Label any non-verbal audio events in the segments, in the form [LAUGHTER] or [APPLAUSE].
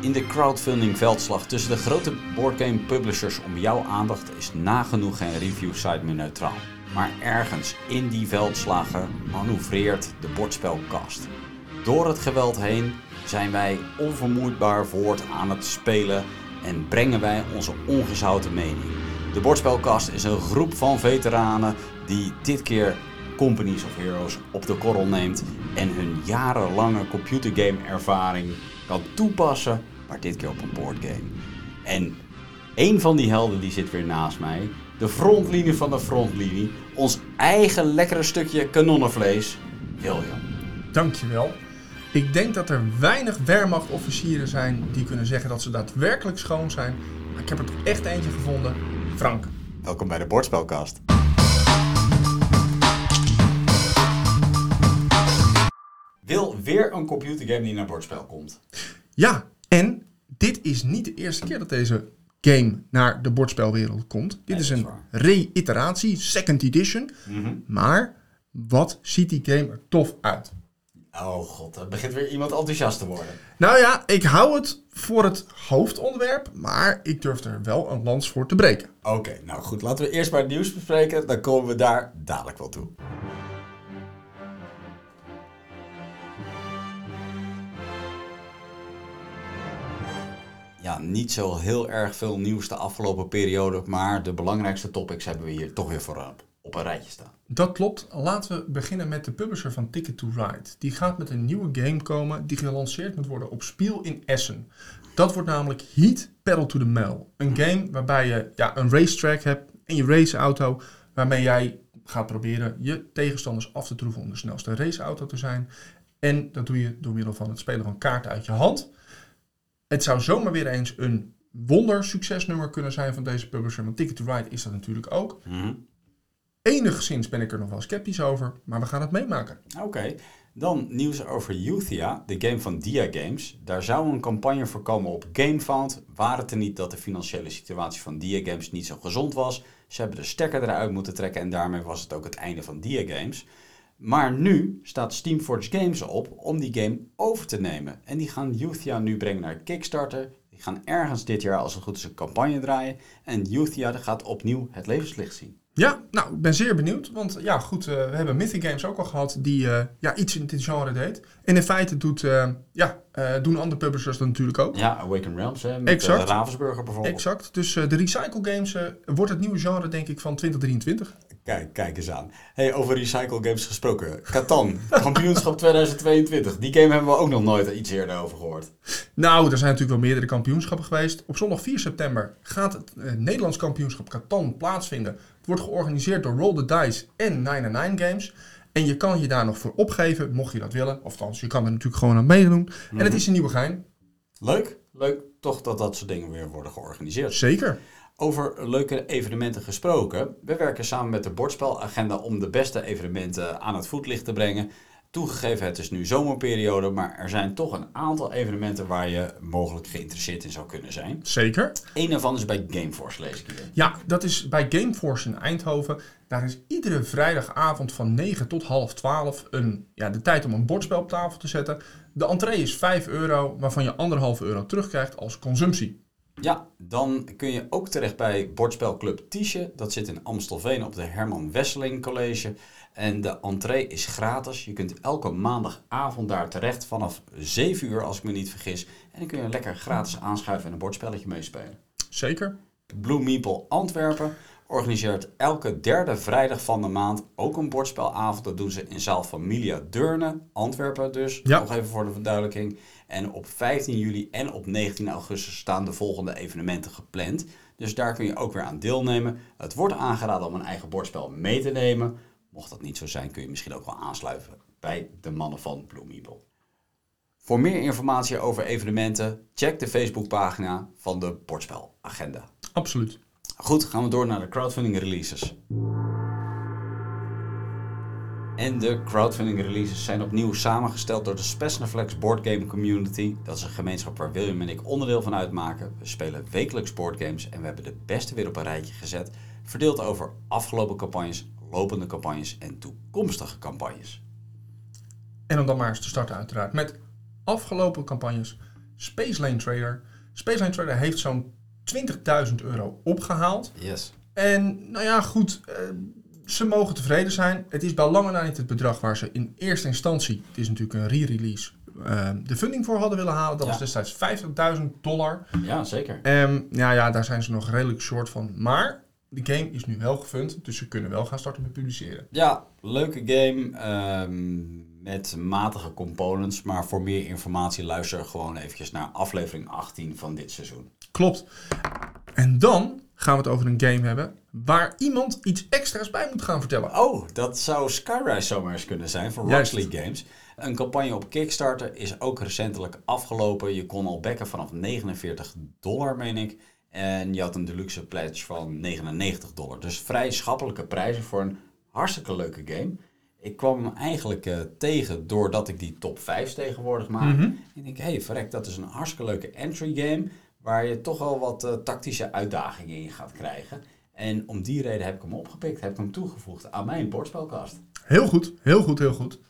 In de crowdfunding veldslag tussen de grote boardgame publishers om jouw aandacht is nagenoeg geen review site meer neutraal. Maar ergens in die veldslagen manoeuvreert de bordspelkast. Door het geweld heen zijn wij onvermoeidbaar voort aan het spelen en brengen wij onze ongezouten mening. De Bordspelkast is een groep van veteranen die dit keer Companies of Heroes op de korrel neemt en hun jarenlange computergame ervaring kan toepassen, maar dit keer op een boardgame. En een van die helden die zit weer naast mij, de frontlinie van de frontlinie, ons eigen lekkere stukje kanonnenvlees, William. Dankjewel. Ik denk dat er weinig Wehrmachtofficieren zijn die kunnen zeggen dat ze daadwerkelijk schoon zijn. Maar ik heb er toch echt eentje gevonden. Frank. Welkom bij de Bordspelkast. Wil weer een computergame die naar bordspel komt? Ja, en dit is niet de eerste keer dat deze game naar de bordspelwereld komt. Dit Nee, is een reiteratie, second edition. Maar wat ziet die game er tof uit? Oh god, er begint weer iemand enthousiast te worden. Nou ja, ik hou het voor het hoofdonderwerp, maar ik durf er wel een lans voor te breken. Oké, nou goed, laten we eerst maar het nieuws bespreken. Dan komen we daar dadelijk wel toe. Ja, niet zo heel erg veel nieuws de afgelopen periode, maar de belangrijkste topics hebben we hier toch weer voor op een rijtje staan. Dat klopt. Laten we beginnen met de publisher van Ticket to Ride. Die gaat met een nieuwe game komen die gelanceerd moet worden op Spiel in Essen. Dat wordt namelijk Heat Pedal to the Mail. Een game waarbij je ja, een racetrack hebt en je raceauto waarmee jij gaat proberen je tegenstanders af te troeven om de snelste raceauto te zijn. En dat doe je door middel van het spelen van kaarten uit je hand. Het zou zomaar weer eens een wonder succesnummer kunnen zijn van deze publisher. Want Ticket to Ride is dat natuurlijk ook. Enigszins ben ik er nog wel sceptisch over, maar we gaan het meemaken. Oké, dan nieuws over Youthia, de game van Dia Games. Daar zou een campagne voor komen op GameFound. Waar het er niet dat de financiële situatie van Dia Games niet zo gezond was. Ze hebben de stekker eruit moeten trekken en daarmee was het ook het einde van Dia Games. Maar nu staat Steamforge Games op om die game over te nemen. En die gaan Youthia nu brengen naar Kickstarter. Die gaan ergens dit jaar, als het goed is, een campagne draaien. En Youthia gaat opnieuw het levenslicht zien. Ja, nou, ik ben zeer benieuwd. Want ja, goed, eh, we hebben Mythic Games ook al gehad die eh, ja, iets in dit genre deed. En in feite doet, eh, ja, doen andere publishers dat natuurlijk ook. Ja, Awaken Realms, hè, met Ravensburger bijvoorbeeld. Exact. Dus de recycle games wordt het nieuwe genre, denk ik, van 2023. Kijk, kijk eens aan. Hey, over recycle games gesproken. Catan, [LAUGHS] kampioenschap 2022. Die game hebben we ook nog nooit iets eerder over gehoord. Nou, er zijn natuurlijk wel meerdere kampioenschappen geweest. Op zondag 4 september gaat het eh, Nederlands kampioenschap Catan plaatsvinden. Het wordt georganiseerd door Roll the Dice en 99 Games. En je kan je daar nog voor opgeven, mocht je dat willen. Of althans, je kan er natuurlijk gewoon aan meedoen. En het is een nieuwe gein. Leuk, leuk toch dat dat soort dingen weer worden georganiseerd. Zeker. Over leuke evenementen gesproken. We werken samen met de Bordspelagenda om de beste evenementen aan het voetlicht te brengen. Toegegeven, het is nu zomerperiode, maar er zijn toch een aantal evenementen waar je mogelijk geïnteresseerd in zou kunnen zijn. Zeker. Eén daarvan is bij Gameforce, lees ik hier. Ja, dat is bij Gameforce in Eindhoven. Daar is iedere vrijdagavond van 9 tot half 12 een, ja, de tijd om een bordspel op tafel te zetten. De entree is 5 euro, waarvan je anderhalf euro terugkrijgt als consumptie. Ja, dan kun je ook terecht bij Bordspelclub Tiesje. Dat zit in Amstelveen op de Herman Wesseling College. En de entree is gratis. Je kunt elke maandagavond daar terecht vanaf 7 uur, als ik me niet vergis. En dan kun je lekker gratis aanschuiven en een bordspelletje meespelen. Zeker. Blue Meeple Antwerpen organiseert elke derde vrijdag van de maand ook een bordspelavond. Dat doen ze in zaal Familia Deurne, Antwerpen dus. Ja. Nog even voor de verduidelijking. En op 15 juli en op 19 augustus staan de volgende evenementen gepland. Dus daar kun je ook weer aan deelnemen. Het wordt aangeraden om een eigen bordspel mee te nemen. Mocht dat niet zo zijn, kun je misschien ook wel aansluiten bij de mannen van Blue Meeple. Voor meer informatie over evenementen, check de Facebookpagina van de Bordspelagenda. Absoluut. Goed, gaan we door naar de crowdfunding releases. En de crowdfunding releases zijn opnieuw samengesteld door de Spesnaflex Board Game Community. Dat is een gemeenschap waar William en ik onderdeel van uitmaken. We spelen wekelijks boardgames en we hebben de beste weer op een rijtje gezet. Verdeeld over afgelopen campagnes, lopende campagnes en toekomstige campagnes. En om dan maar eens te starten uiteraard met afgelopen campagnes. Space Lane Trader. Space Lane Trader heeft zo'n 20.000 euro opgehaald. Yes. En nou ja, goed, eh, ze mogen tevreden zijn. Het is bij lange na niet het bedrag waar ze in eerste instantie, het is natuurlijk een re-release, eh, de funding voor hadden willen halen. Dat Ja. was destijds 50.000 dollar. Ja, zeker. Ehm, ja, ja, daar zijn ze nog redelijk short van. Maar de game is nu wel gefund, dus ze kunnen wel gaan starten met publiceren. Ja, leuke game ehm, met matige components. Maar voor meer informatie luister gewoon eventjes naar aflevering 18 van dit seizoen. Klopt. En dan gaan we het over een game hebben waar iemand iets extra's bij moet gaan vertellen. Oh, dat zou Skyrise zomaar eens kunnen zijn van. Roxley Games. Een campagne op Kickstarter is ook recentelijk afgelopen. Je kon al backen vanaf 49 dollar, meen ik. En je had een deluxe pledge van 99 dollar. Dus vrij schappelijke prijzen voor een hartstikke leuke game. Ik kwam hem eigenlijk eh, tegen doordat ik die top 5 tegenwoordig maak. Mhm. En ik denk, hé, hey, verrek, dat is een hartstikke leuke entry game. Waar je toch wel wat eh, tactische uitdagingen in gaat krijgen. En om die reden heb ik hem opgepikt, heb ik hem toegevoegd aan mijn bordspelkast. Heel goed, heel goed, heel goed.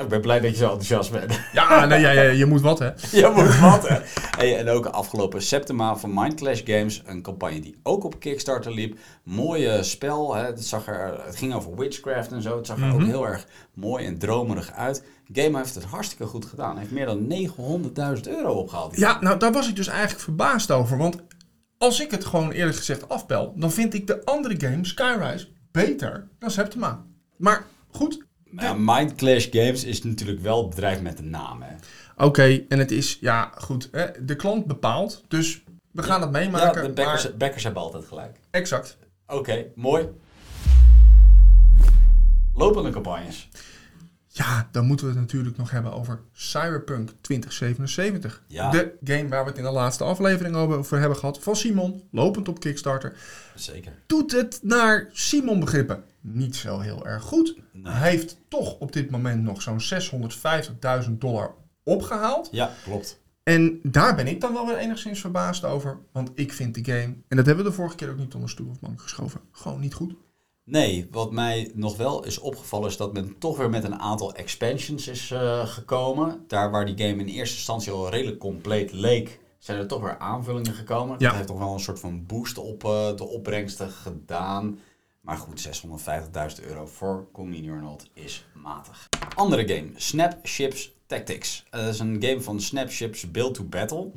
Ik ben blij dat je zo enthousiast bent. Ja, nee, ja, ja, je moet wat, hè. [LAUGHS] Je moet wat, hè? Hey, en ook afgelopen september van Mind Clash Games. Een campagne die ook op Kickstarter liep. Mooie spel. Hè? Het, zag er, het ging over witchcraft en zo. Het zag er ook heel erg mooi en dromerig uit. Game heeft het hartstikke goed gedaan. Hij heeft meer dan 900.000 euro opgehaald. Ja, nou, daar was ik dus eigenlijk verbaasd over. Want als ik het gewoon eerlijk gezegd afbel, dan vind ik de andere game, Skyrise, beter dan Septima. Maar goed, Maar Mind Clash Games is natuurlijk wel het bedrijf met een naam. Hè? oké, en het is, ja, goed, hè, de klant bepaalt. Dus we gaan het Ja, meemaken. de backers, maar- backers hebben altijd gelijk. exact. Oké, mooi. Lopende campagnes. Ja, dan moeten we het natuurlijk nog hebben over Cyberpunk 2077. Ja. De game waar we het in de laatste aflevering over hebben gehad van Simon, lopend op Kickstarter. Zeker. Doet het naar Simon begrippen niet zo heel erg goed. Nee. Hij heeft toch op dit moment nog zo'n 650.000 dollar opgehaald. Ja, klopt. En daar ben ik dan wel weer enigszins verbaasd over. Want ik vind de game, en dat hebben we de vorige keer ook niet onder stoel of bank geschoven, gewoon niet goed. Nee, wat mij nog wel is opgevallen is dat men toch weer met een aantal expansions is eh, gekomen. Daar waar die game in eerste instantie al redelijk compleet leek, zijn er toch weer aanvullingen gekomen. Ja. Dat heeft toch wel een soort van boost op eh, de opbrengsten gedaan. Maar goed, 650.000 euro voor or Not is matig. Andere game, Snapships Tactics. Eh, dat is een game van Snapships Build to Battle.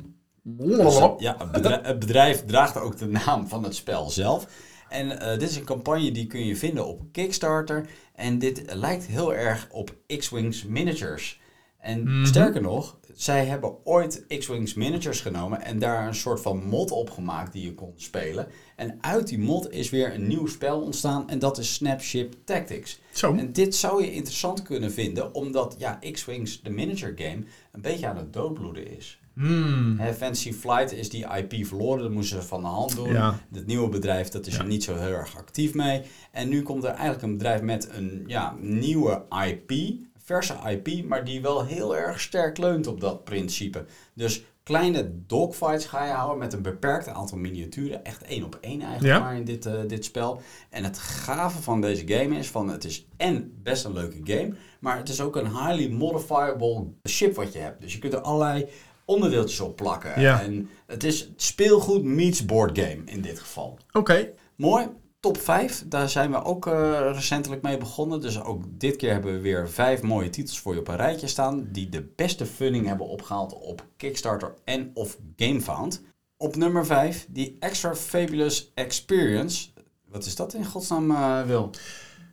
Ja, het bedrijf, het bedrijf draagt ook de naam van het spel zelf. En eh, dit is een campagne die kun je vinden op Kickstarter. En dit lijkt heel erg op X-Wings Miniatures. En sterker nog, zij hebben ooit X-Wings Miniatures genomen en daar een soort van mod op gemaakt die je kon spelen. En uit die mod is weer een nieuw spel ontstaan en dat is Snapship Tactics. Zo. En dit zou je interessant kunnen vinden, omdat ja, X-Wings, de miniature game, een beetje aan het doodbloeden is. Hmm. Hè, Fantasy Flight is die IP verloren, dat moesten ze van de hand doen. Ja. Het nieuwe bedrijf, dat is er niet zo heel erg actief mee. En nu komt er eigenlijk een bedrijf met een ja, nieuwe IP, verse IP, maar die wel heel erg sterk leunt op dat principe. Dus kleine dogfights ga je houden met een beperkt aantal miniaturen. Echt één op één eigenlijk Ja. maar in dit, eh, dit spel. En het gave van deze game is van het is en best een leuke game, maar het is ook een highly modifiable ship wat je hebt. Dus je kunt er allerlei onderdeeltjes op plakken. Ja. En het is speelgoed meets board game in dit geval. Oké, Mooi. Top 5, daar zijn we ook eh, recentelijk mee begonnen. Dus ook dit keer hebben we weer vijf mooie titels voor je op een rijtje staan. Die de beste funding hebben opgehaald op Kickstarter en of GameFound. Op nummer 5, die Extra Fabulous Experience. Wat is dat in godsnaam, eh, Wil?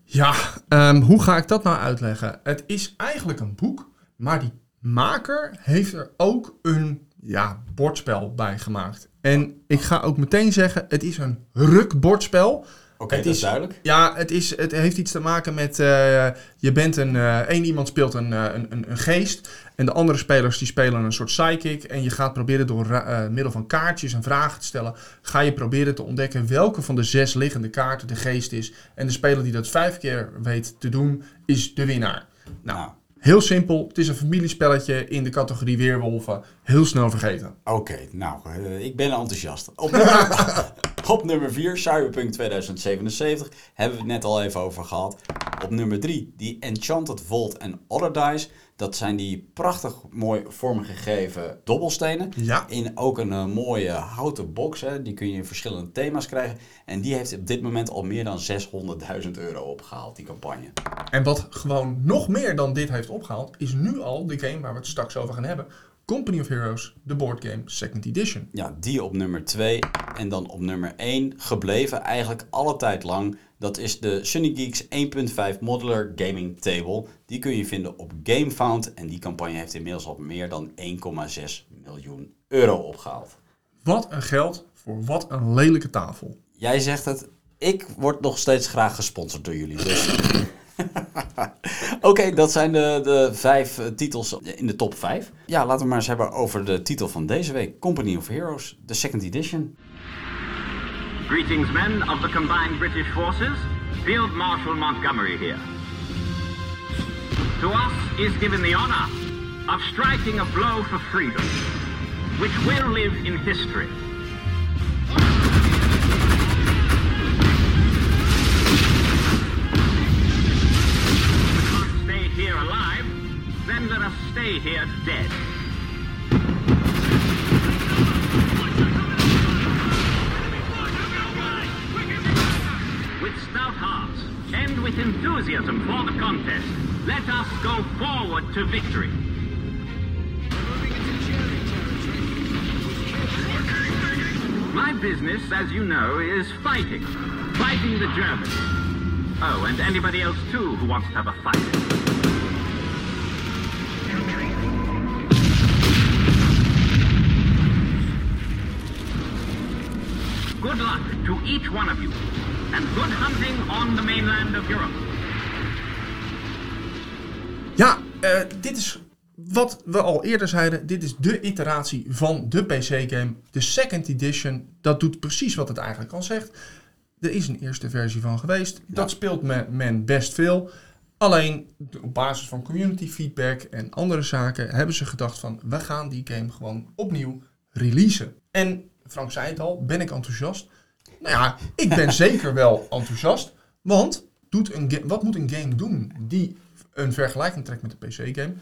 Ja, ehm, hoe ga ik dat nou uitleggen? Het is eigenlijk een boek, maar die maker heeft er ook een ja, bordspel bij gemaakt. En ik ga ook meteen zeggen, het is een rukbordspel. Oké, Het dat is duidelijk. Ja, het, is, het heeft iets te maken met, eh, je bent een, eh één iemand speelt een, eh, een, een, een geest en de andere spelers die spelen een soort psychic en je gaat proberen door middel van kaartjes en vragen te stellen, ga je proberen te ontdekken welke van de zes liggende kaarten de geest is en de speler die dat vijf keer weet te doen, is de winnaar. Nou, Nou, heel simpel, het is een familiespelletje in de categorie weerwolven, heel snel vergeten. Oké, nou, eh, ik ben enthousiast. Op [LAUGHS] op nummer 4, Cyberpunk 2077, hebben we het net al even over gehad. Op nummer 3 die Enchanted Vault en Other Dice. Dat zijn die prachtig mooi vormgegeven dobbelstenen. Ja. In ook een eh, mooie houten box. Hè. Die kun je in verschillende thema's krijgen. En die heeft op dit moment al meer dan 600.000 euro opgehaald, die campagne. En wat gewoon nog meer dan dit heeft opgehaald, is nu al de game waar we het straks over gaan hebben. Company of Heroes, de board game Second Edition. Ja, die op nummer 2. En dan op nummer 1 gebleven eigenlijk alle tijd lang. Dat is de Sunny Geeks 1.5 Modular Gaming Table. Die kun je vinden op GameFound. En die campagne heeft inmiddels al meer dan 1,6 miljoen euro opgehaald. Wat een geld voor wat een lelijke tafel. Jij zegt het, ik word nog steeds graag gesponsord door jullie. Dus. [LAUGHS] Oké, dat zijn de, de vijf eh, titels in de top 5. Ja, laten we maar eens hebben over de titel van deze week: Company of Heroes, de second edition. Greetings, men of the combined British forces. Field Marshal Montgomery here. To us is given the honor of striking a blow for freedom, which will live in history. Let us stay here dead. with stout hearts and with enthusiasm for the contest, let us go forward to victory. My business, as you know, is fighting. Fighting the Germans. Oh, and anybody else too who wants to have a fight. Good luck to each one of you, and good hunting on the mainland of Europe. Ja, eh, dit is wat we al eerder zeiden. Dit is de iteratie van de PC-game. De Second Edition, dat doet precies wat het eigenlijk al zegt. Er is een eerste versie van geweest. Dat speelt men, men best veel. Alleen op basis van community feedback en andere zaken hebben ze gedacht van we gaan die game gewoon opnieuw releasen. En Frank zei het al, ben ik enthousiast? Nou ja, ik ben [LAUGHS] zeker wel enthousiast. Want doet een wat moet een game doen die een vergelijking trekt met de PC-game?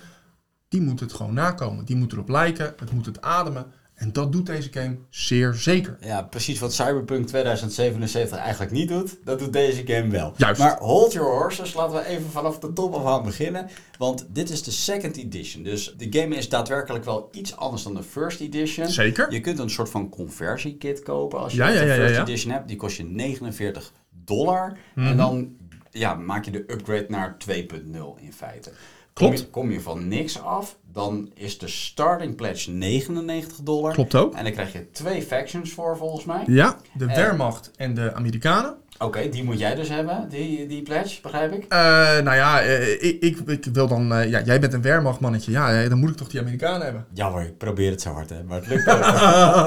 Die moet het gewoon nakomen. Die moet erop lijken. Het moet het ademen. En dat doet deze game zeer zeker. Ja, precies wat Cyberpunk 2077 eigenlijk niet doet, dat doet deze game wel. Juist. Maar hold your horses, laten we even vanaf de top af aan beginnen. Want dit is de second edition. Dus de game is daadwerkelijk wel iets anders dan de first edition. Zeker. Je kunt een soort van conversiekit kopen als je Ja, de ja, first ja, edition hebt. Die kost je 49 dollar. Mhm. En dan ja, maak je de upgrade naar 2.0 in feite. Klopt. Kom je, kom je van niks af, dan is de starting pledge 99 dollar. Klopt ook. En dan krijg je twee factions voor volgens mij. Ja, de Eh. Wehrmacht en de Amerikanen. Oké, die moet jij dus hebben, die, die pledge, begrijp ik? Eh, nou ja, eh, ik, ik, ik wil dan... eh, ja, jij bent een Wehrmachtmannetje. Ja, dan moet ik toch die Amerikanen hebben. Jammer, ik probeer het zo hard, hè, maar het lukt ook.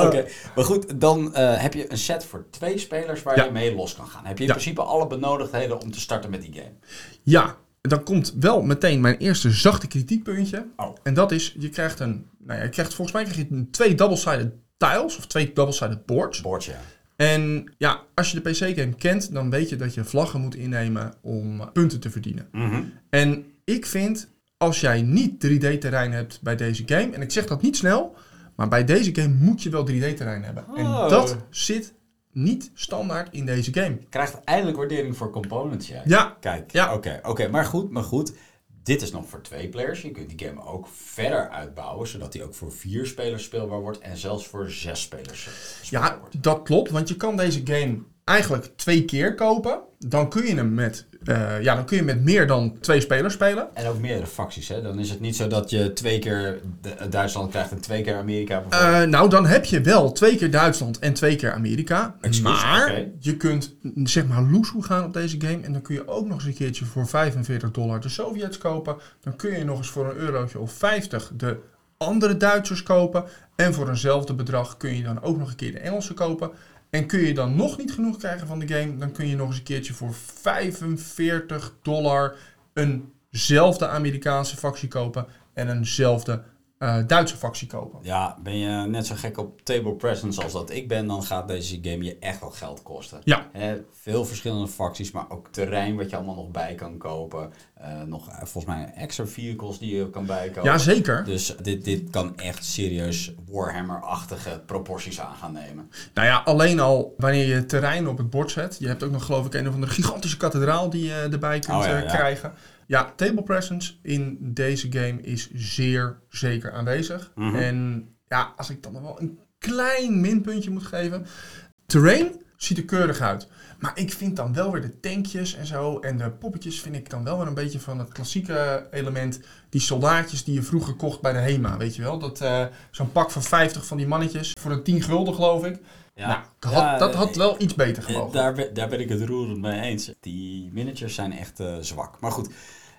[LAUGHS] Oké, maar goed, dan heb je een set voor twee spelers waar Ja. je mee los kan gaan. Heb je in Ja. principe alle benodigdheden om te starten met die game. Ja, dan komt wel meteen mijn eerste zachte kritiekpuntje. Oh. En dat is, je krijgt een... Nou ja, je krijgt, volgens mij krijg je twee double-sided tiles. Of twee double-sided boards. Bordje. En ja, als je de PC-game kent, dan weet je dat je vlaggen moet innemen om punten te verdienen. Mhm. En ik vind, als jij niet 3D-terrein hebt bij deze game, en ik zeg dat niet snel, maar bij deze game moet je wel 3D-terrein hebben. Oh. En dat zit niet standaard in deze game. Krijgt eindelijk waardering voor components, jij. Ja, Kijk, Ja. oké, oké, maar goed, maar goed. Dit is nog voor twee players. Je kunt die game ook verder uitbouwen, zodat die ook voor vier spelers speelbaar wordt en zelfs voor zes spelers speelbaar ja, wordt. dat klopt, want je kan deze game eigenlijk twee keer kopen. Dan kun je hem met, eh, ja, dan kun je met meer dan twee spelers spelen. En ook meerdere facties, hè? Dan is het niet zo dat je twee keer de- Duitsland krijgt en twee keer Amerika bijvoorbeeld. Eh, nou, dan heb je wel twee keer Duitsland en twee keer Amerika. Maar je kunt mm, zeg maar loesoe gaan op deze game. En dan kun je ook nog eens een keertje voor 45 dollar de Sovjets kopen. Dan kun je nog eens voor een eurotje of 50 de andere Duitsers kopen. En voor eenzelfde bedrag kun je dan ook nog een keer de Engelsen kopen. En kun je dan nog niet genoeg krijgen van de game, dan kun je nog eens een keertje voor 45 dollar eenzelfde Amerikaanse factie kopen en eenzelfde eh, Duitse factie kopen. Ja, ben je net zo gek op table presence als dat ik ben, dan gaat deze game je echt wel geld kosten. Ja. Veel verschillende facties, maar ook terrein wat je allemaal nog bij kan kopen. Eh, nog eh, volgens mij extra vehicles die je kan bijkopen. Ja, zeker. Dus dit, dit kan echt serieus Warhammer-achtige proporties aan gaan nemen. Nou ja, alleen al wanneer je terrein op het bord zet. Je hebt ook nog geloof ik een of andere gigantische kathedraal die je erbij kunt Oh ja, ja. krijgen. Ja, table presence in deze game is zeer zeker aanwezig. Mhm. En ja, als ik dan nog wel een klein minpuntje moet geven. Terrain ziet er keurig uit. Maar ik vind dan wel weer de tankjes en zo en de poppetjes vind ik dan wel weer een beetje van het klassieke element. Die soldaatjes die je vroeger kocht bij de HEMA, weet je wel. Dat eh, Zo'n pak van 50 van die mannetjes voor een 10 gulden geloof ik. Ja. Nou, had, Ja, dat had eh, wel iets beter Eh, gemogen. Daar ben, daar ben ik het roerend mee eens. Die miniatures zijn echt eh, zwak. Maar goed,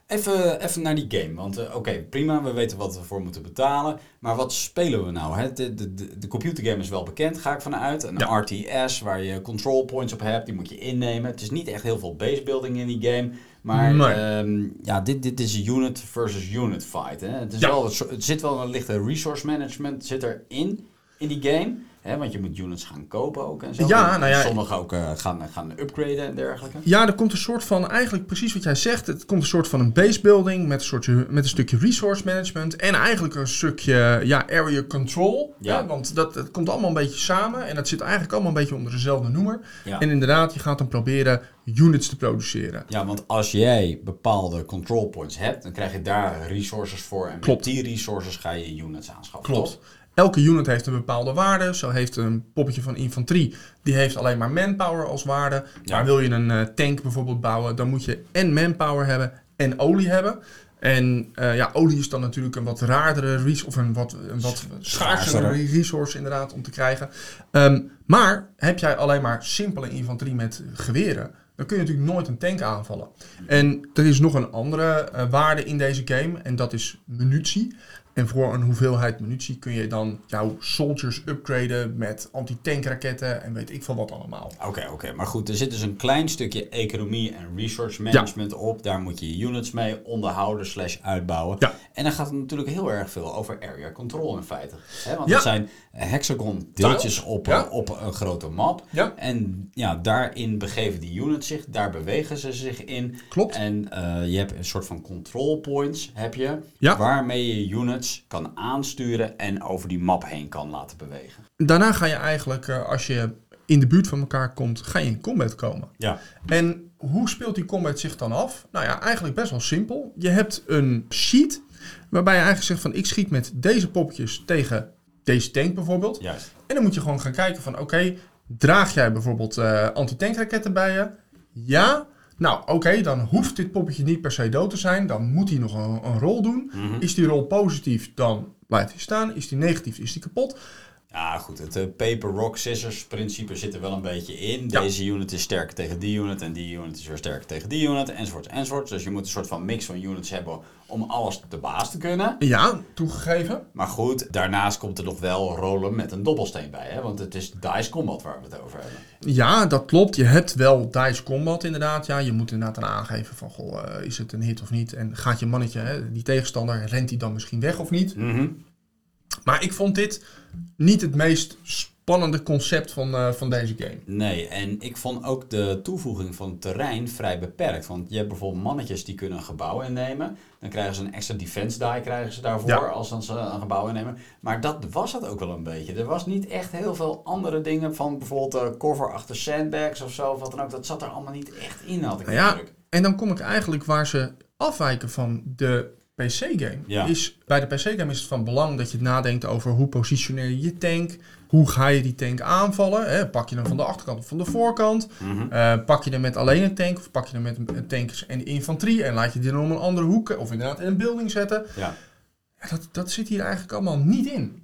even, even naar die game. Want oké, prima, we weten wat we voor moeten betalen. Maar wat spelen we nou? Hè? De, de, de, de computergame is wel bekend, ga ik vanuit. Een Ja. RTS waar je control points op hebt, die moet je innemen. Het is niet echt heel veel basebuilding in die game. Maar Nee. ehm, ja, dit, dit is een unit versus unit fight. Hè? Het, is Ja. wel, soort- het zit wel een lichte resource management zit erin, in die game. Hè? Want je moet units gaan kopen ook en zo. Ja, nou ja. Sommigen ook eh, gaan, gaan upgraden en dergelijke. Ja, er komt een soort van, eigenlijk precies wat jij zegt. Het komt een soort van een basebuilding met een, soortje, met een stukje resource management. En eigenlijk een stukje ja, area control. Ja. Ja, want dat, het komt allemaal een beetje samen. En dat zit eigenlijk allemaal een beetje onder dezelfde noemer. Ja. En inderdaad, je gaat dan proberen units te produceren. Ja, want als jij bepaalde control points hebt, dan krijg je daar resources voor. En Klopt. met die resources ga je units aanschaffen. Klopt. toch? Elke unit heeft een bepaalde waarde. Zo heeft een poppetje van infanterie, die heeft alleen maar manpower als waarde. Ja. Maar wil je een eh, tank bijvoorbeeld bouwen, dan moet je en manpower hebben en olie hebben. En eh, ja, olie is dan natuurlijk een wat raardere resource, of een wat, een wat schaarsere resource inderdaad om te krijgen. Ehm, maar heb jij alleen maar simpele infanterie met geweren, dan kun je natuurlijk nooit een tank aanvallen. En er is nog een andere eh, waarde in deze game en dat is munitie. En voor een hoeveelheid munitie kun je dan jouw soldiers upgraden met anti-tankraketten en weet ik veel wat allemaal. Oké, oké. Maar goed, er zit dus een klein stukje economie en resource management op. Daar moet je je units mee onderhouden slash uitbouwen. Ja. En dan gaat het natuurlijk heel erg veel over area control in feite. Hè, want Ja. het zijn hexagon deeltjes op, eh, op een grote map. Ja. En ja, daarin begeven die units zich. Daar bewegen ze zich in. Klopt. En eh, je hebt een soort van control points, heb je. Ja. Waarmee je units kan aansturen en over die map heen kan laten bewegen. Daarna ga je eigenlijk, eh, als je in de buurt van elkaar komt, ga je in combat komen. Ja. En hoe speelt die combat zich dan af? Nou ja, eigenlijk best wel simpel. Je hebt een sheet waarbij je eigenlijk zegt van ik schiet met deze poppetjes tegen deze tank bijvoorbeeld. Juist. En dan moet je gewoon gaan kijken van oké, draag jij bijvoorbeeld eh anti-tankraketten bij je? Ja. Nou oké, dan hoeft dit poppetje niet per se dood te zijn. Dan moet hij nog een, een rol doen. Is die rol positief, dan blijft hij staan. Is die negatief, is die kapot. Ja, goed. Het eh, paper, rock, scissors principe zit er wel een beetje in. Ja. Deze unit is sterker tegen die unit en die unit is weer sterker tegen die unit, enzovoort, enzovoort. Dus je moet een soort van mix van units hebben om alles te baas te kunnen. Ja, toegegeven. Maar goed, daarnaast komt er nog wel rollen met een dobbelsteen bij, hè? want het is dice combat waar we het over hebben. Ja, dat klopt. Je hebt wel dice combat inderdaad. Ja, je moet inderdaad dan aangeven van, goh, eh, is het een hit of niet? En gaat je mannetje, hè, die tegenstander, rent hij dan misschien weg of niet? Maar ik vond dit niet het meest spannende concept van, eh, van deze game. Nee, en ik vond ook de toevoeging van terrein vrij beperkt. Want je hebt bijvoorbeeld mannetjes die kunnen een gebouw innemen. Dan krijgen ze een extra defense die krijgen ze daarvoor Ja. als dan ze een gebouw innemen. Maar dat was het ook wel een beetje. Er was niet echt heel veel andere dingen van bijvoorbeeld eh, cover achter sandbags of zo. Of wat dan ook. Dat zat er allemaal niet echt in, had ik Nou ja, en dan kom ik eigenlijk waar ze afwijken van de PC-game. Ja. Is, bij de PC-game is het van belang dat je nadenkt over hoe positioneer je je tank. Hoe ga je die tank aanvallen? Hè? Pak je hem van de achterkant of van de voorkant? Mhm. Eh, pak je hem met alleen een tank of pak je hem met een tank en infanterie en laat je die dan om een andere hoek of inderdaad in een building zetten? Ja. Ja, dat, dat zit hier eigenlijk allemaal niet in.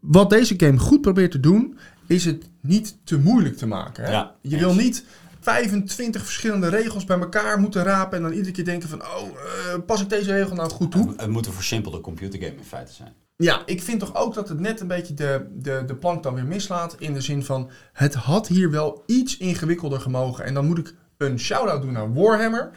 Wat deze game goed probeert te doen, is het niet te moeilijk te maken. Hè? Ja, je wil niet 25 verschillende regels bij elkaar moeten rapen en dan iedere keer denken van, oh, eh, pas ik deze regel nou goed toe? Het, het moet een versimpelde computergame in feite zijn. Ja, ik vind toch ook dat het net een beetje de, de, de plank dan weer mislaat. In de zin van, het had hier wel iets ingewikkelder gemogen. En dan moet ik een shout-out doen naar Warhammer.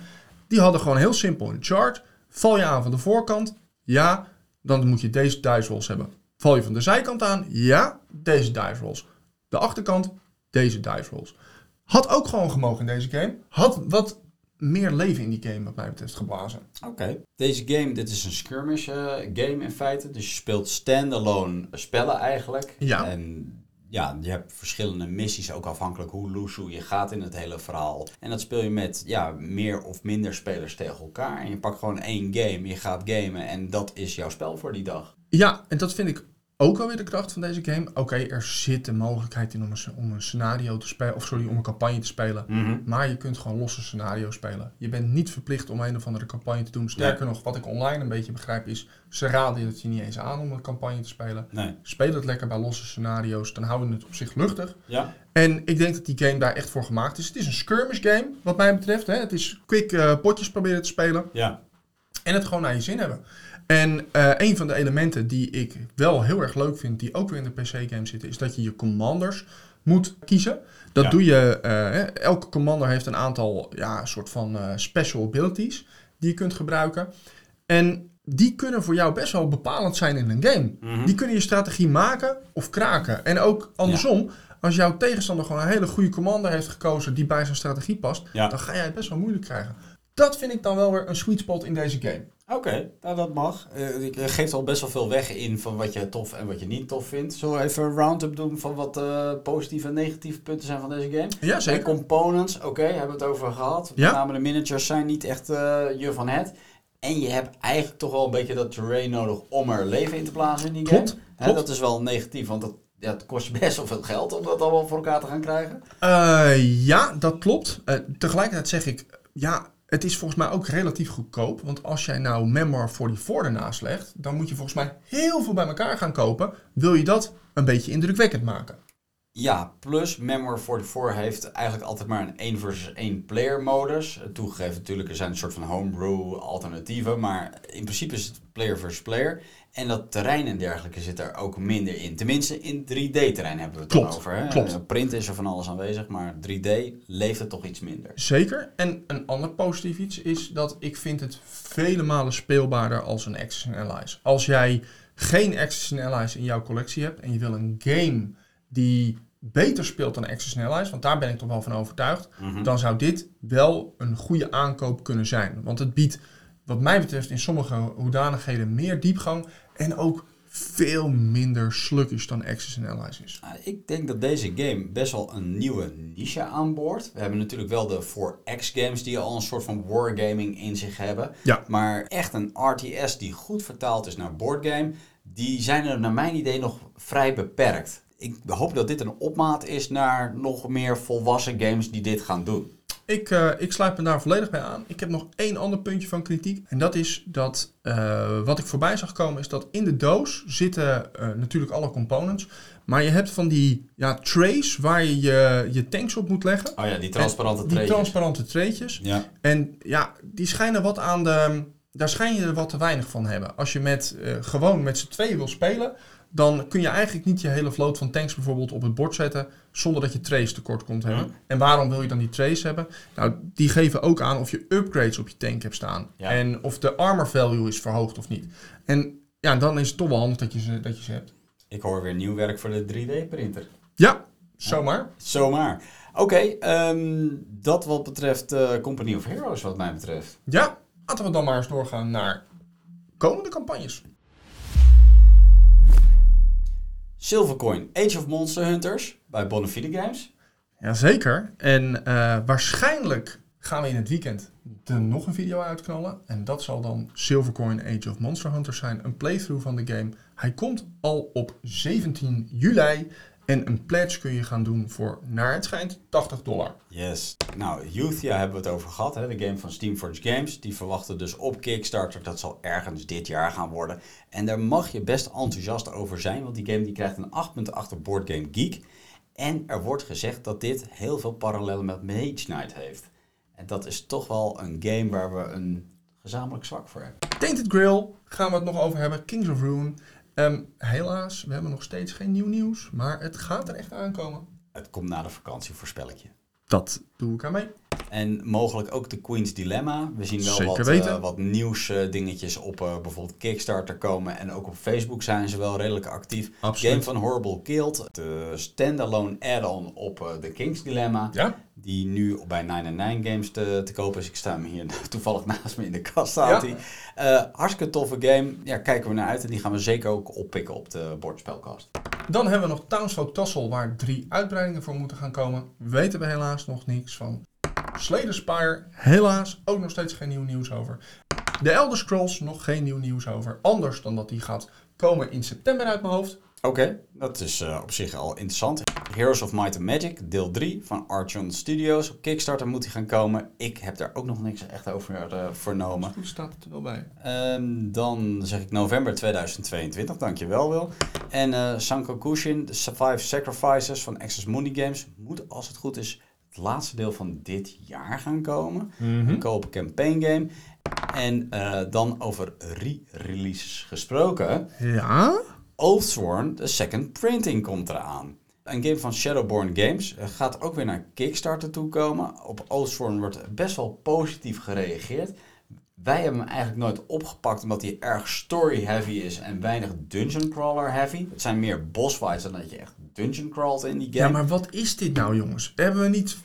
Die hadden gewoon heel simpel een chart. Val je aan van de voorkant? Ja. dan moet je deze dice rolls hebben. Val je van de zijkant aan? Ja, deze dice rolls. De achterkant? Deze dice rolls. Had ook gewoon gemogen in deze game. Had wat meer leven in die game, wat mij betreft, geblazen. Oké. Deze game, dit is een skirmish eh, game in feite. Dus je speelt standalone spellen eigenlijk. Ja. En ja, je hebt verschillende missies, ook afhankelijk hoe loose je gaat in het hele verhaal. En dat speel je met ja, meer of minder spelers tegen elkaar. En je pakt gewoon één game, je gaat gamen en dat is jouw spel voor die dag. Ja, en dat vind ik ook alweer de kracht van deze game. Oké, er zit de mogelijkheid in om een, om een scenario te spelen, of sorry, om een campagne te spelen. Maar je kunt gewoon losse scenario's spelen. Je bent niet verplicht om een of andere campagne te doen. Sterker nog, wat ik online een beetje begrijp is, ze raden het je niet eens aan om een campagne te spelen. Nee. Speel het lekker bij losse scenario's, dan houden we het op zich luchtig. Ja? En ik denk dat die game daar echt voor gemaakt is. Het is een skirmish game, wat mij betreft. Hè. Het is quick eh, potjes proberen te spelen. Ja. En het gewoon naar je zin hebben. En eh, een van de elementen die ik wel heel erg leuk vind, die ook weer in de PC-game zitten, is dat je je commanders moet kiezen. Dat Ja. doe je, eh, elke commander heeft een aantal ja, soort van eh, special abilities die je kunt gebruiken. En die kunnen voor jou best wel bepalend zijn in een game. Mhm. Die kunnen je strategie maken of kraken. En ook andersom, als jouw tegenstander gewoon een hele goede commander heeft gekozen die bij zijn strategie past, Ja. dan ga jij het best wel moeilijk krijgen. Dat vind ik dan wel weer een sweet spot in deze game. Oké, nou dat mag. Eh, Je geeft al best wel veel weg in van wat je tof en wat je niet tof vindt. Zullen we even een round-up doen van wat eh, positieve en negatieve punten zijn van deze game? Ja, De zeker. components, oké, hebben we het over gehad. Ja. Met name de miniatures zijn niet echt eh, je van het. En je hebt eigenlijk toch wel een beetje dat terrain nodig om er leven in te plaatsen in die Klopt, game. Hè, dat is wel negatief, want dat, ja, het kost best wel veel geld om dat allemaal voor elkaar te gaan krijgen. Eh, ja, dat klopt. Eh, tegelijkertijd zeg ik, ja, het is volgens mij ook relatief goedkoop. Want als jij nou Memoir 44 ernaast legt, dan moet je volgens mij heel veel bij elkaar gaan kopen. Wil je dat een beetje indrukwekkend maken? Ja, plus Memoir 44 heeft eigenlijk altijd maar een 1 versus 1 player modus. Toegegeven natuurlijk, er zijn een soort van homebrew alternatieven, maar in principe is het player versus player. En dat terrein en dergelijke zit er ook minder in. Tenminste, in 3D-terrein hebben we het Klopt, over. Hè? klopt. Eh, Print is er van alles aanwezig, maar 3D leeft het toch iets minder. Zeker. En een ander positief iets is dat ik vind het vele malen speelbaarder als een and Allies. Als jij geen and Allies in jouw collectie hebt en je wil een game die beter speelt dan Axis Allies, want daar ben ik toch wel van overtuigd, Mhm. dan zou dit wel een goede aankoop kunnen zijn. Want het biedt, wat mij betreft, in sommige hoedanigheden meer diepgang en ook veel minder sluggish dan Axis Allies is. Nou, ik denk dat deze game best wel een nieuwe niche aanboort. We hebben natuurlijk wel de 4X games die al een soort van wargaming in zich hebben. Ja. Maar echt een RTS die goed vertaald is naar boardgame, die zijn er naar mijn idee nog vrij beperkt. Ik hoop dat dit een opmaat is naar nog meer volwassen games die dit gaan doen. Ik, eh, ik sluit me daar volledig bij aan. Ik heb nog één ander puntje van kritiek. En dat is dat eh, wat ik voorbij zag komen, is dat in de doos zitten eh, natuurlijk alle components. Maar je hebt van die ja, trays waar je, je je tanks op moet leggen. Oh ja, die transparante En Die transparante treetjes. Ja. En ja, die schijnen wat aan de. Daar schijn je er wat te weinig van hebben. Als je met, gewoon met z'n tweeën wil spelen, dan kun je eigenlijk niet je hele vloot van tanks bijvoorbeeld op het bord zetten zonder dat je trays tekort komt hebben. En waarom wil je dan die trays hebben? Nou, die geven ook aan of je upgrades op je tank hebt staan. Ja. En of de armor value is verhoogd of niet. En ja, dan is het toch wel handig dat je ze, dat je ze hebt. Ik hoor weer nieuw werk voor de 3D-printer. Ja, zomaar. Zomaar. Oké, ehm, dat wat betreft eh, Company of Heroes wat mij betreft. Ja, laten we dan maar eens doorgaan naar komende campagnes. Silvercoin, Age of Monster Hunters bij Bonafide Games. Jazeker. En eh, waarschijnlijk gaan we in het weekend er nog een video uitknallen. En dat zal dan Silvercoin Age of Monster Hunters zijn. Een playthrough van de game. Hij komt al op 17 juli. En een pledge kun je gaan doen voor, naar het schijnt, 80 dollar. Yes. Nou, Youthia hebben we het over gehad, hè? de game van Steamforge Games. Die verwachten dus op Kickstarter dat zal ergens dit jaar gaan worden. En daar mag je best enthousiast over zijn, want die game die krijgt een 8.8 op Board Game Geek. En er wordt gezegd dat dit heel veel parallellen met Mage Knight heeft. En dat is toch wel een game waar we een gezamenlijk zwak voor hebben. Tainted Grail gaan we het nog over hebben. Kings of Ruin. Ehm, helaas, we hebben nog steeds geen nieuw nieuws. Maar het gaat er echt aankomen. Het komt na de vakantie, voorspel ik je. Dat doe ik aan mee. En mogelijk ook de Queen's Dilemma. We zien wel Zeker wat, weten. eh, wat nieuws eh, dingetjes op eh, bijvoorbeeld Kickstarter komen. En ook op Facebook zijn ze wel redelijk actief. Absoluut. Game van Horrible Guild. De standalone add-on op eh, de King's Dilemma. Ja? Die nu bij 99 Games te, te kopen is. Ik sta hem hier [LAUGHS] toevallig naast me in de kast. Staat Ja. hij. Eh, hartstikke toffe game. Ja, kijken we naar uit. En die gaan we zeker ook oppikken op de bordspelkast. Dan hebben we nog Townsfolk Tassel, waar drie uitbreidingen voor moeten gaan komen. Weten we helaas nog niks van. Slay the Spire, helaas ook nog steeds geen nieuw nieuws over. De Elder Scrolls, nog geen nieuw nieuws over. Anders dan dat die gaat komen in september uit mijn hoofd. Oké, dat is eh, op zich al interessant. Heroes of Might and Magic, deel 3 van Archon Studios. Op Kickstarter moet die gaan komen. Ik heb daar ook nog niks echt over eh, vernomen. Hoe staat het er wel bij? Ehm, dan zeg ik november 2022, dankjewel Wil. En eh Sanko Kushin, de Five Sacrifices van Access Mundi Games, moet als het goed is het laatste deel van dit jaar gaan komen. Een co-op campaign game. En eh, dan over re-releases gesproken. Ja? Oathsworn, de second printing, komt eraan. Een game van Shadowborn Games eh, gaat ook weer naar Kickstarter toe komen. Op Oathsworn wordt best wel positief gereageerd. Wij hebben hem eigenlijk nooit opgepakt omdat hij erg story-heavy is en weinig dungeon crawler-heavy. Het zijn meer boss fights dan dat je echt dungeon crawlt in die game. Ja, maar wat is dit nou, jongens? Hebben we niet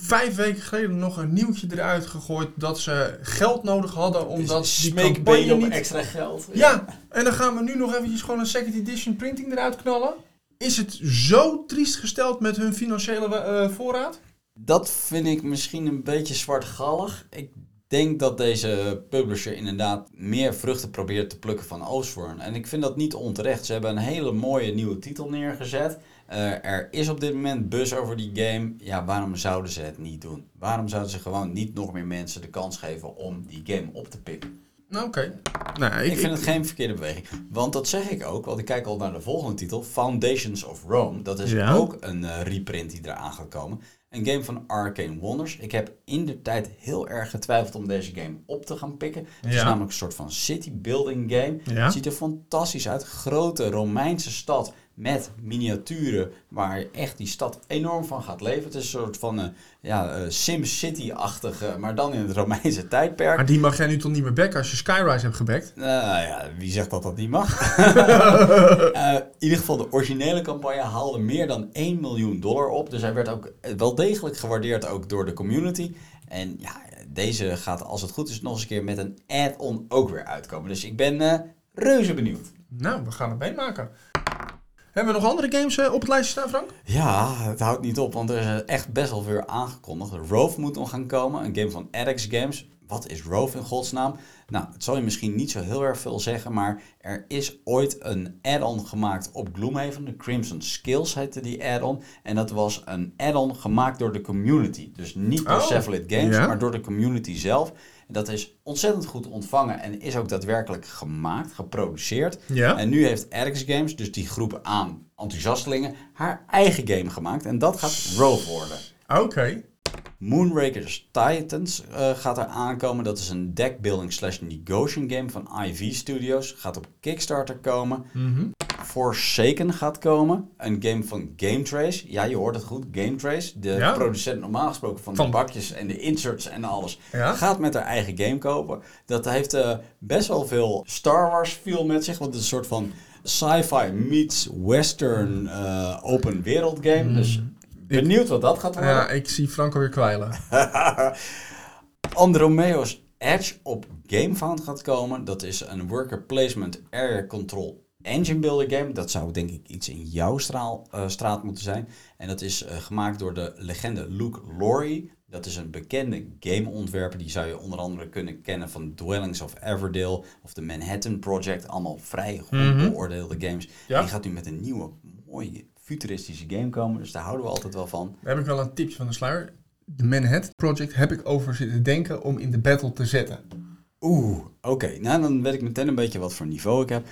vijf weken geleden nog een nieuwtje eruit gegooid dat ze geld nodig hadden omdat die Smeekbeen campagne op niet... extra geld. Ja, en dan gaan we nu nog eventjes gewoon een second edition printing eruit knallen. Is het zo triest gesteld met hun financiële eh, voorraad? Dat vind ik misschien een beetje zwartgallig. Ik denk dat deze publisher inderdaad meer vruchten probeert te plukken van Oostworn. En ik vind dat niet onterecht. Ze hebben een hele mooie nieuwe titel neergezet. Eh, er is op dit moment buzz over die game. Ja, waarom zouden ze het niet doen? Waarom zouden ze gewoon niet nog meer mensen de kans geven om die game op te pikken? Nou, oké. Nou, ik, Ik vind het geen verkeerde beweging. Want dat zeg ik ook, want ik kijk al naar de volgende titel. Foundations of Rome. Dat is Ja. ook een eh, reprint die eraan gaat komen. Een game van Arcane Wonders. Ik heb in de tijd heel erg getwijfeld om deze game op te gaan pikken. Het is namelijk een soort van city building game. Ja. Het ziet er fantastisch uit. Grote Romeinse stad met miniaturen waar je echt die stad enorm van gaat leven. Het is een soort van eh ja, eh, SimCity-achtige, maar dan in het Romeinse tijdperk. Maar die mag jij nu toch niet meer backen als je Skyrise hebt gebackt? Nou ja, wie zegt dat dat niet mag? [LAUGHS] In ieder geval, de originele campagne haalde meer dan 1 miljoen dollar op. Dus hij werd ook wel degelijk gewaardeerd ook door de community. En ja, deze gaat als het goed is nog eens een keer met een add-on ook weer uitkomen. Dus ik ben reuze benieuwd. Nou, we gaan het meemaken. Hebben we nog andere games eh, op het lijstje staan, Frank? Ja, het houdt niet op, want er is echt best wel veel aangekondigd. Rove moet nog gaan komen, een game van Adex Games. Wat is Rove in godsnaam? Nou, het zal je misschien niet zo heel erg veel zeggen, maar er is ooit een add-on gemaakt op Gloomhaven. De Crimson Skills heette die add-on. En dat was een add-on gemaakt door de community. Dus niet door Oh, Cephalid Games, maar door de community zelf. En dat is ontzettend goed ontvangen en is ook daadwerkelijk gemaakt, geproduceerd. En nu heeft Adex Games, dus die groep aan enthousiastelingen, haar eigen game gemaakt. En dat gaat Rove worden. Oké. Moonrakers Titans eh, gaat er aankomen. Dat is een deckbuilding slash negotiation game van IV Studios. Gaat op Kickstarter komen. Mhm. Forsaken gaat komen. Een game van Game Trace. Ja, je hoort het goed. Game Trace. De Ja. producent normaal gesproken van, Van- de bakjes en de inserts en alles. Ja. Gaat met haar eigen game kopen. Dat heeft eh, best wel veel Star Wars feel met zich. Want het is een soort van sci-fi meets western eh, open wereld game. Dus benieuwd wat dat gaat worden. Ja, ik zie Frank alweer kwijlen. [LAUGHS] Andromeo's Edge op GameFound gaat komen. Dat is een worker placement area control engine builder game. Dat zou denk ik iets in jouw straal, eh, straat moeten zijn. En dat is eh, gemaakt door de legende Luke Laurie. Dat is een bekende gameontwerper. Die zou je onder andere kunnen kennen van Dwellings of Everdale of de Manhattan Project. Allemaal vrij goed Mhm. beoordeelde games. Ja. Die gaat nu met een nieuwe, mooie, futuristische game komen. Dus daar houden we altijd wel van. Daar heb ik wel een tipje van de sluier. De Manhattan Project heb ik over zitten denken om in de battle te zetten. Oeh, oké. Nou, dan weet ik meteen een beetje wat voor niveau ik heb.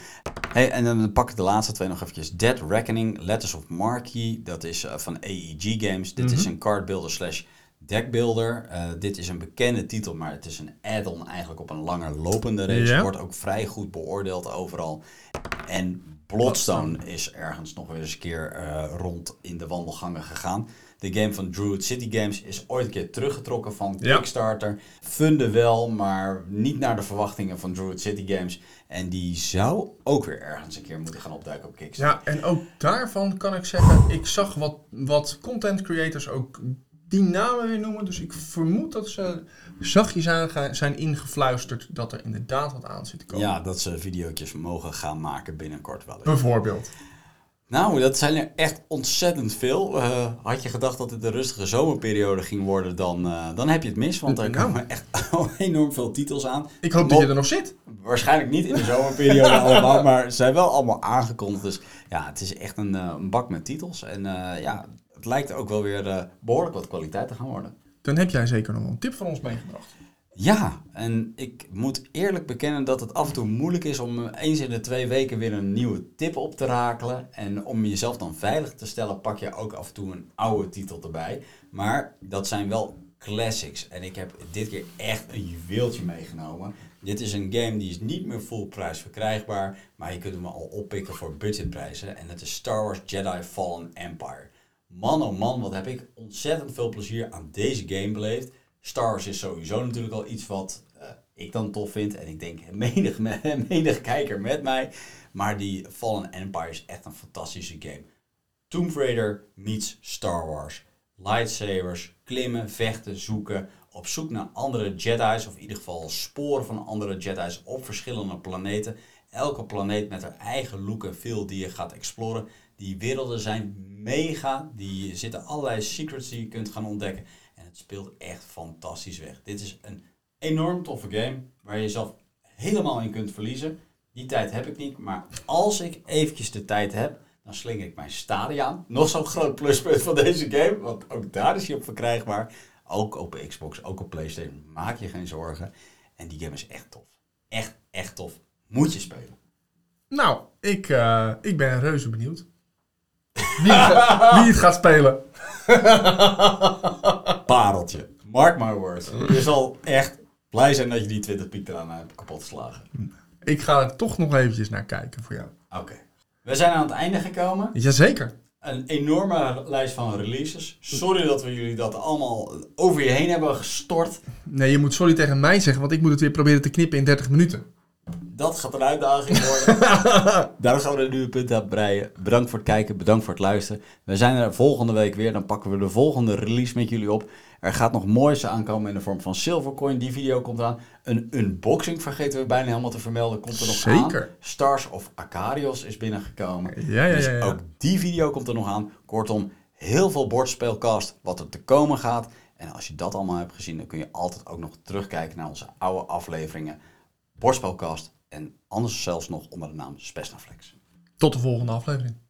Hey, en dan pak ik de laatste twee nog eventjes. Dead Reckoning, Letters of Marquee. Dat is eh, van AEG Games. Dit is een cardbuilder slash deckbuilder. Eh, dit is een bekende titel, maar het is een add-on eigenlijk op een langer lopende race. Ja. Wordt ook vrij goed beoordeeld overal. En Bloodstone is ergens nog weer eens een keer eh, rond in de wandelgangen gegaan. De game van Druid City Games is ooit een keer teruggetrokken van Ja. Kickstarter. Funde wel, maar niet naar de verwachtingen van Druid City Games. En die zou ook weer ergens een keer moeten gaan opduiken op Kickstarter. Ja, en ook daarvan kan ik zeggen, ik zag wat, wat content creators ook die namen weer noemen. Dus ik vermoed dat ze zachtjes aan zijn ingefluisterd dat er inderdaad wat aan zit te komen. Ja, dat ze video's mogen gaan maken binnenkort wel. eens. Bijvoorbeeld. Nou, dat zijn er echt ontzettend veel. Eh, had je gedacht dat het een rustige zomerperiode ging worden, dan, eh, dan heb je het mis. Want er Nou. komen echt [LAUGHS] enorm veel titels aan. Ik hoop dat je er nog zit. Waarschijnlijk niet in de zomerperiode [LAUGHS] allemaal, maar ze zijn wel allemaal aangekondigd. Dus ja, het is echt een, eh, een bak met titels. En ja, het lijkt ook wel weer eh, behoorlijk wat kwaliteit te gaan worden. Dan heb jij zeker nog wel een tip van ons meegebracht. Ja, en ik moet eerlijk bekennen dat het af en toe moeilijk is om eh, eens in de twee weken weer een nieuwe tip op te rakelen. En om jezelf dan veilig te stellen, pak je ook af en toe een oude titel erbij. Maar dat zijn wel classics. En ik heb dit keer echt een juweeltje meegenomen. Dit is een game die is niet meer full prijs verkrijgbaar, maar je kunt hem al oppikken voor budgetprijzen. En het is Star Wars Jedi Fallen Empire. Man oh man, wat heb ik ontzettend veel plezier aan deze game beleefd. Star Wars is sowieso natuurlijk al iets wat eh, ik dan tof vind. En ik denk [LAUGHS] menig, menig kijker met mij. Maar die Fallen Empire is echt een fantastische game. Tomb Raider meets Star Wars. Lightsabers, klimmen, vechten, zoeken. Op zoek naar andere Jedi's, of in ieder geval sporen van andere Jedi's op verschillende planeten. Elke planeet met haar eigen look en feel die je gaat exploren. Die werelden zijn mega. Die zitten allerlei secrets die je kunt gaan ontdekken. En het speelt echt fantastisch weg. Dit is een enorm toffe game waar je jezelf helemaal in kunt verliezen. Die tijd heb ik niet, maar als ik eventjes de tijd heb, dan slinger ik mijn Stadia. Nog zo'n groot pluspunt van deze game, want ook daar is hij op verkrijgbaar. Ook op Xbox, ook op PlayStation. Maak je geen zorgen. En die game is echt tof. Echt, echt tof. Moet je spelen. Nou, ik, eh, ik ben reuze benieuwd. Wie, het ga- wie het gaat spelen. [LAUGHS] Pareltje. Mark my words. Je zal echt blij zijn dat je die 20 piek eraan hebt kapot geslagen. Ik ga er toch nog eventjes naar kijken voor jou. Oké. We zijn aan het einde gekomen. Jazeker. Een enorme lijst van releases. Sorry dat we jullie dat allemaal over je heen hebben gestort. Nee, je moet sorry tegen mij zeggen, want ik moet het weer proberen te knippen in 30 minuten. Dat gaat een uitdaging worden. [LAUGHS] Daarom gaan we er nu een punt aan breien. Bedankt voor het kijken, bedankt voor het luisteren. We zijn er volgende week weer. Dan pakken we de volgende release met jullie op. Er gaat nog moois aankomen in de vorm van Silvercoin. Die video komt aan. Een unboxing vergeten we bijna helemaal te vermelden. Komt er nog Zeker. aan. Stars of Acarios is binnengekomen. Ja, ja, dus ja, ook die video komt er nog aan. Kortom, heel veel bordspelcast wat er te komen gaat. En als je dat allemaal hebt gezien, dan kun je altijd ook nog terugkijken naar onze oude afleveringen. Bordspelcast en anders zelfs nog onder de naam Spesnaflex. Tot de volgende aflevering.